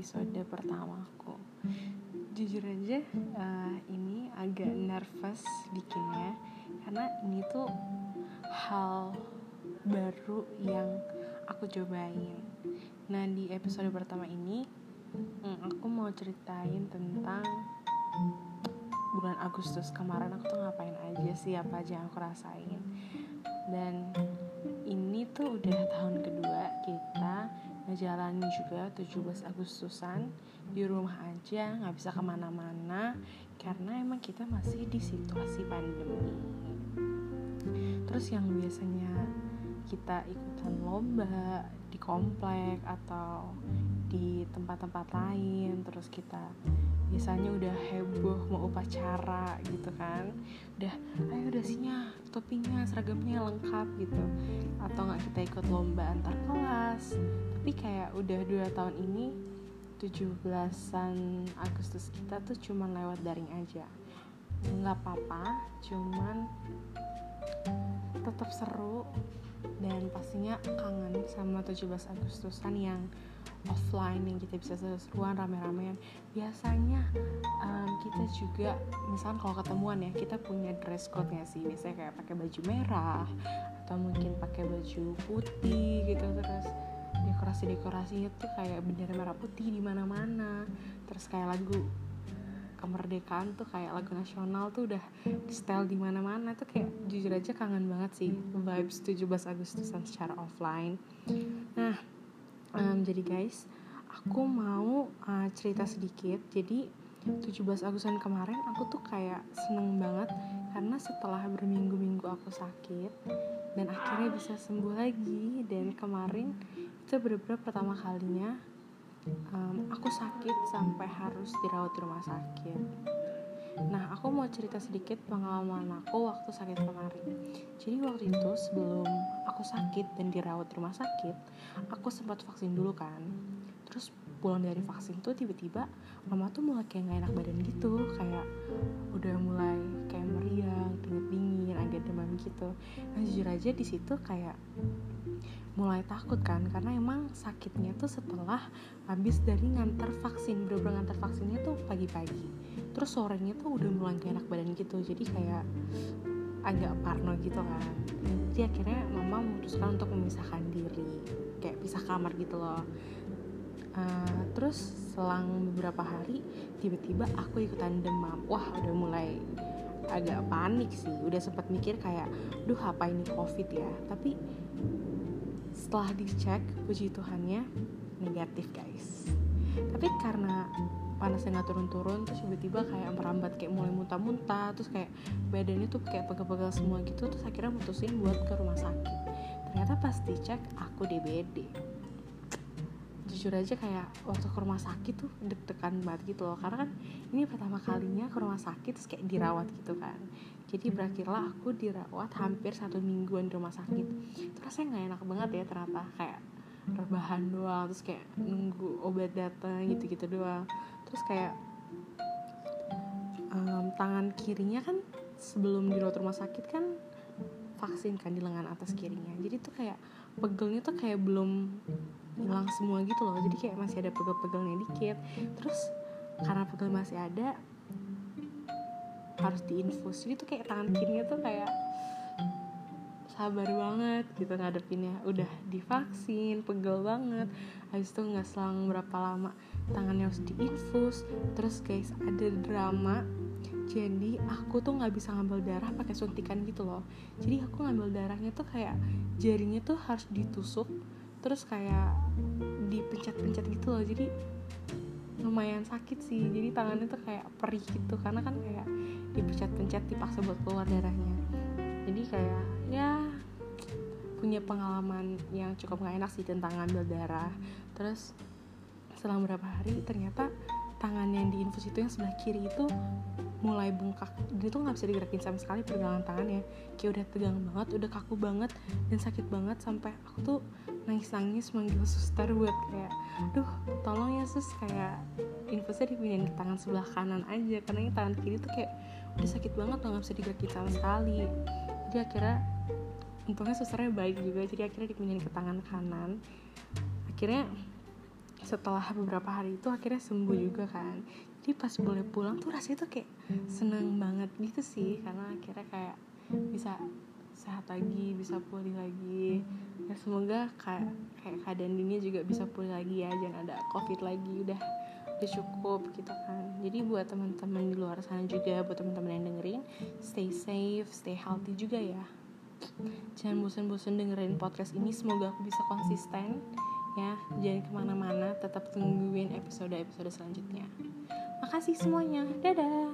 episode pertamaku Jujur aja uh, ini agak nervous bikinnya Karena ini tuh hal baru yang aku cobain. Nah di episode pertama ini hmm, aku mau ceritain tentang bulan Agustus kemarin aku tuh ngapain aja sih apa aja yang aku rasain. Dan ini tuh udah tahun kedua ngejalanin juga 17 Agustusan di rumah aja nggak bisa ke mana-mana karena emang kita masih di situasi pandemi. Terus yang biasanya kita ikutan lomba di komplek atau di tempat-tempat lain terus kita biasanya udah heboh mau upacara gitu kan udah ayo udah sinya topinya seragamnya lengkap gitu. Atau nggak kita ikut lomba antar kelas tapi kayak udah dua tahun ini 17-an Agustus kita tuh cuman lewat daring aja. Nggak apa-apa cuman tetap seru dan pastinya kangen sama 17 Agustusan yang offline yang kita bisa seru-seruan rame-ramean. Biasanya um, kita juga misalkan kalau ketemuan ya kita punya dress code nya sih. Biasanya kayak pakai baju merah atau mungkin pakai baju putih gitu terus dekorasi-dekorasinya tuh kayak bendera merah putih di mana-mana terus kayak lagu kemerdekaan tuh kayak lagu nasional tuh udah di style di mana-mana tuh kayak jujur aja kangen banget sih vibes 17 Agustusan secara offline. Nah, um, jadi guys, aku mau uh, cerita sedikit. Jadi 17 Agustusan kemarin aku tuh kayak seneng banget karena setelah berminggu-minggu aku sakit dan akhirnya bisa sembuh lagi dan kemarin itu bener-bener pertama kalinya um, aku sakit sampai harus dirawat di rumah sakit Nah, aku mau cerita sedikit pengalaman aku waktu sakit kemarin. Jadi waktu itu sebelum aku sakit dan dirawat di rumah sakit, aku sempat vaksin dulu kan. Terus pulang dari vaksin tuh tiba-tiba mama tuh mulai kayak gak enak badan gitu, kayak udah mulai kayak meriang, keringet dingin, agak demam gitu. Nah jujur aja di situ kayak mulai takut kan karena emang sakitnya tuh setelah habis dari ngantar vaksin bener-bener ngantar vaksinnya tuh pagi-pagi. Terus sorenya tuh udah mulai gak enak badan gitu jadi kayak agak parno gitu kan. Jadi akhirnya mama memutuskan untuk memisahkan diri kayak pisah kamar gitu loh. Uh, terus selang beberapa hari tiba-tiba aku ikutan demam. Wah udah mulai agak panik sih. Udah sempat mikir kayak duh apa ini covid ya? Tapi setelah dicek puji Tuhannya negatif guys. Tapi karena panasnya nggak turun-turun terus tiba-tiba kayak merambat kayak mulai muntah-muntah terus kayak badannya tuh kayak pegal-pegal semua gitu terus akhirnya mutusin buat ke rumah sakit. Ternyata pas dicek aku DBD jujur aja kayak waktu ke rumah sakit tuh deg-degan banget gitu loh. Karena kan ini pertama kalinya ke rumah sakit terus kayak dirawat gitu kan. Jadi berakhirlah aku dirawat hampir satu mingguan di rumah sakit. Terus rasanya nggak enak banget ya ternyata kayak rebahan doang terus kayak nunggu obat datang gitu-gitu doang. Terus kayak um, tangan kirinya kan sebelum dirawat rumah sakit kan vaksin kan di lengan atas kirinya. Jadi tuh kayak pegelnya tuh kayak belum hilang semua gitu loh. Jadi kayak masih ada pegel-pegelnya dikit. Terus karena pegel masih ada harus diinfus. Jadi tuh kayak tangan kirinya tuh kayak sabar banget gitu ngadepinnya. Udah divaksin pegel banget. Habis itu nggak selang berapa lama tangannya harus diinfus. Terus guys ada drama. Jadi aku tuh nggak bisa ngambil darah pakai suntikan gitu loh. Jadi aku ngambil darahnya tuh kayak jarinya tuh harus ditusuk terus kayak dipencet-pencet gitu loh. Jadi lumayan sakit sih. Jadi tangannya tuh kayak perih gitu karena kan kayak dipencet-pencet dipaksa buat keluar darahnya. Jadi kayak ya punya pengalaman yang cukup gak enak sih tentang ngambil darah. Terus selang beberapa hari ternyata tangan yang diinfus itu yang sebelah kiri itu mulai bengkak. Dia tuh nggak bisa digerakin sama sekali pergelangan tangannya. Kayak udah tegang banget udah kaku banget dan sakit banget sampai aku tuh nangis nangis manggil suster buat kayak duh tolong ya sus kayak infusnya dipindahin ke tangan sebelah kanan aja karena ini tangan kiri tuh kayak udah sakit banget tuh nggak bisa digerakin sama sekali. Jadi akhirnya untungnya susternya baik juga jadi akhirnya dipindahin ke tangan kanan. Akhirnya setelah beberapa hari itu akhirnya sembuh juga kan. Jadi pas boleh pulang tuh rasanya tuh kayak seneng banget gitu sih karena akhirnya kayak bisa sehat lagi bisa pulih lagi. Ya semoga kayak keadaan dunia juga bisa pulih lagi ya jangan ada covid lagi. Udah udah cukup gitu kan. Jadi buat teman-teman di luar sana juga buat teman-teman yang dengerin stay safe stay healthy juga ya. Jangan bosan-bosan dengerin podcast ini semoga aku bisa konsisten ya. Jangan ke mana-mana tetap tungguin episode-episode selanjutnya. Makasih semuanya. Dadah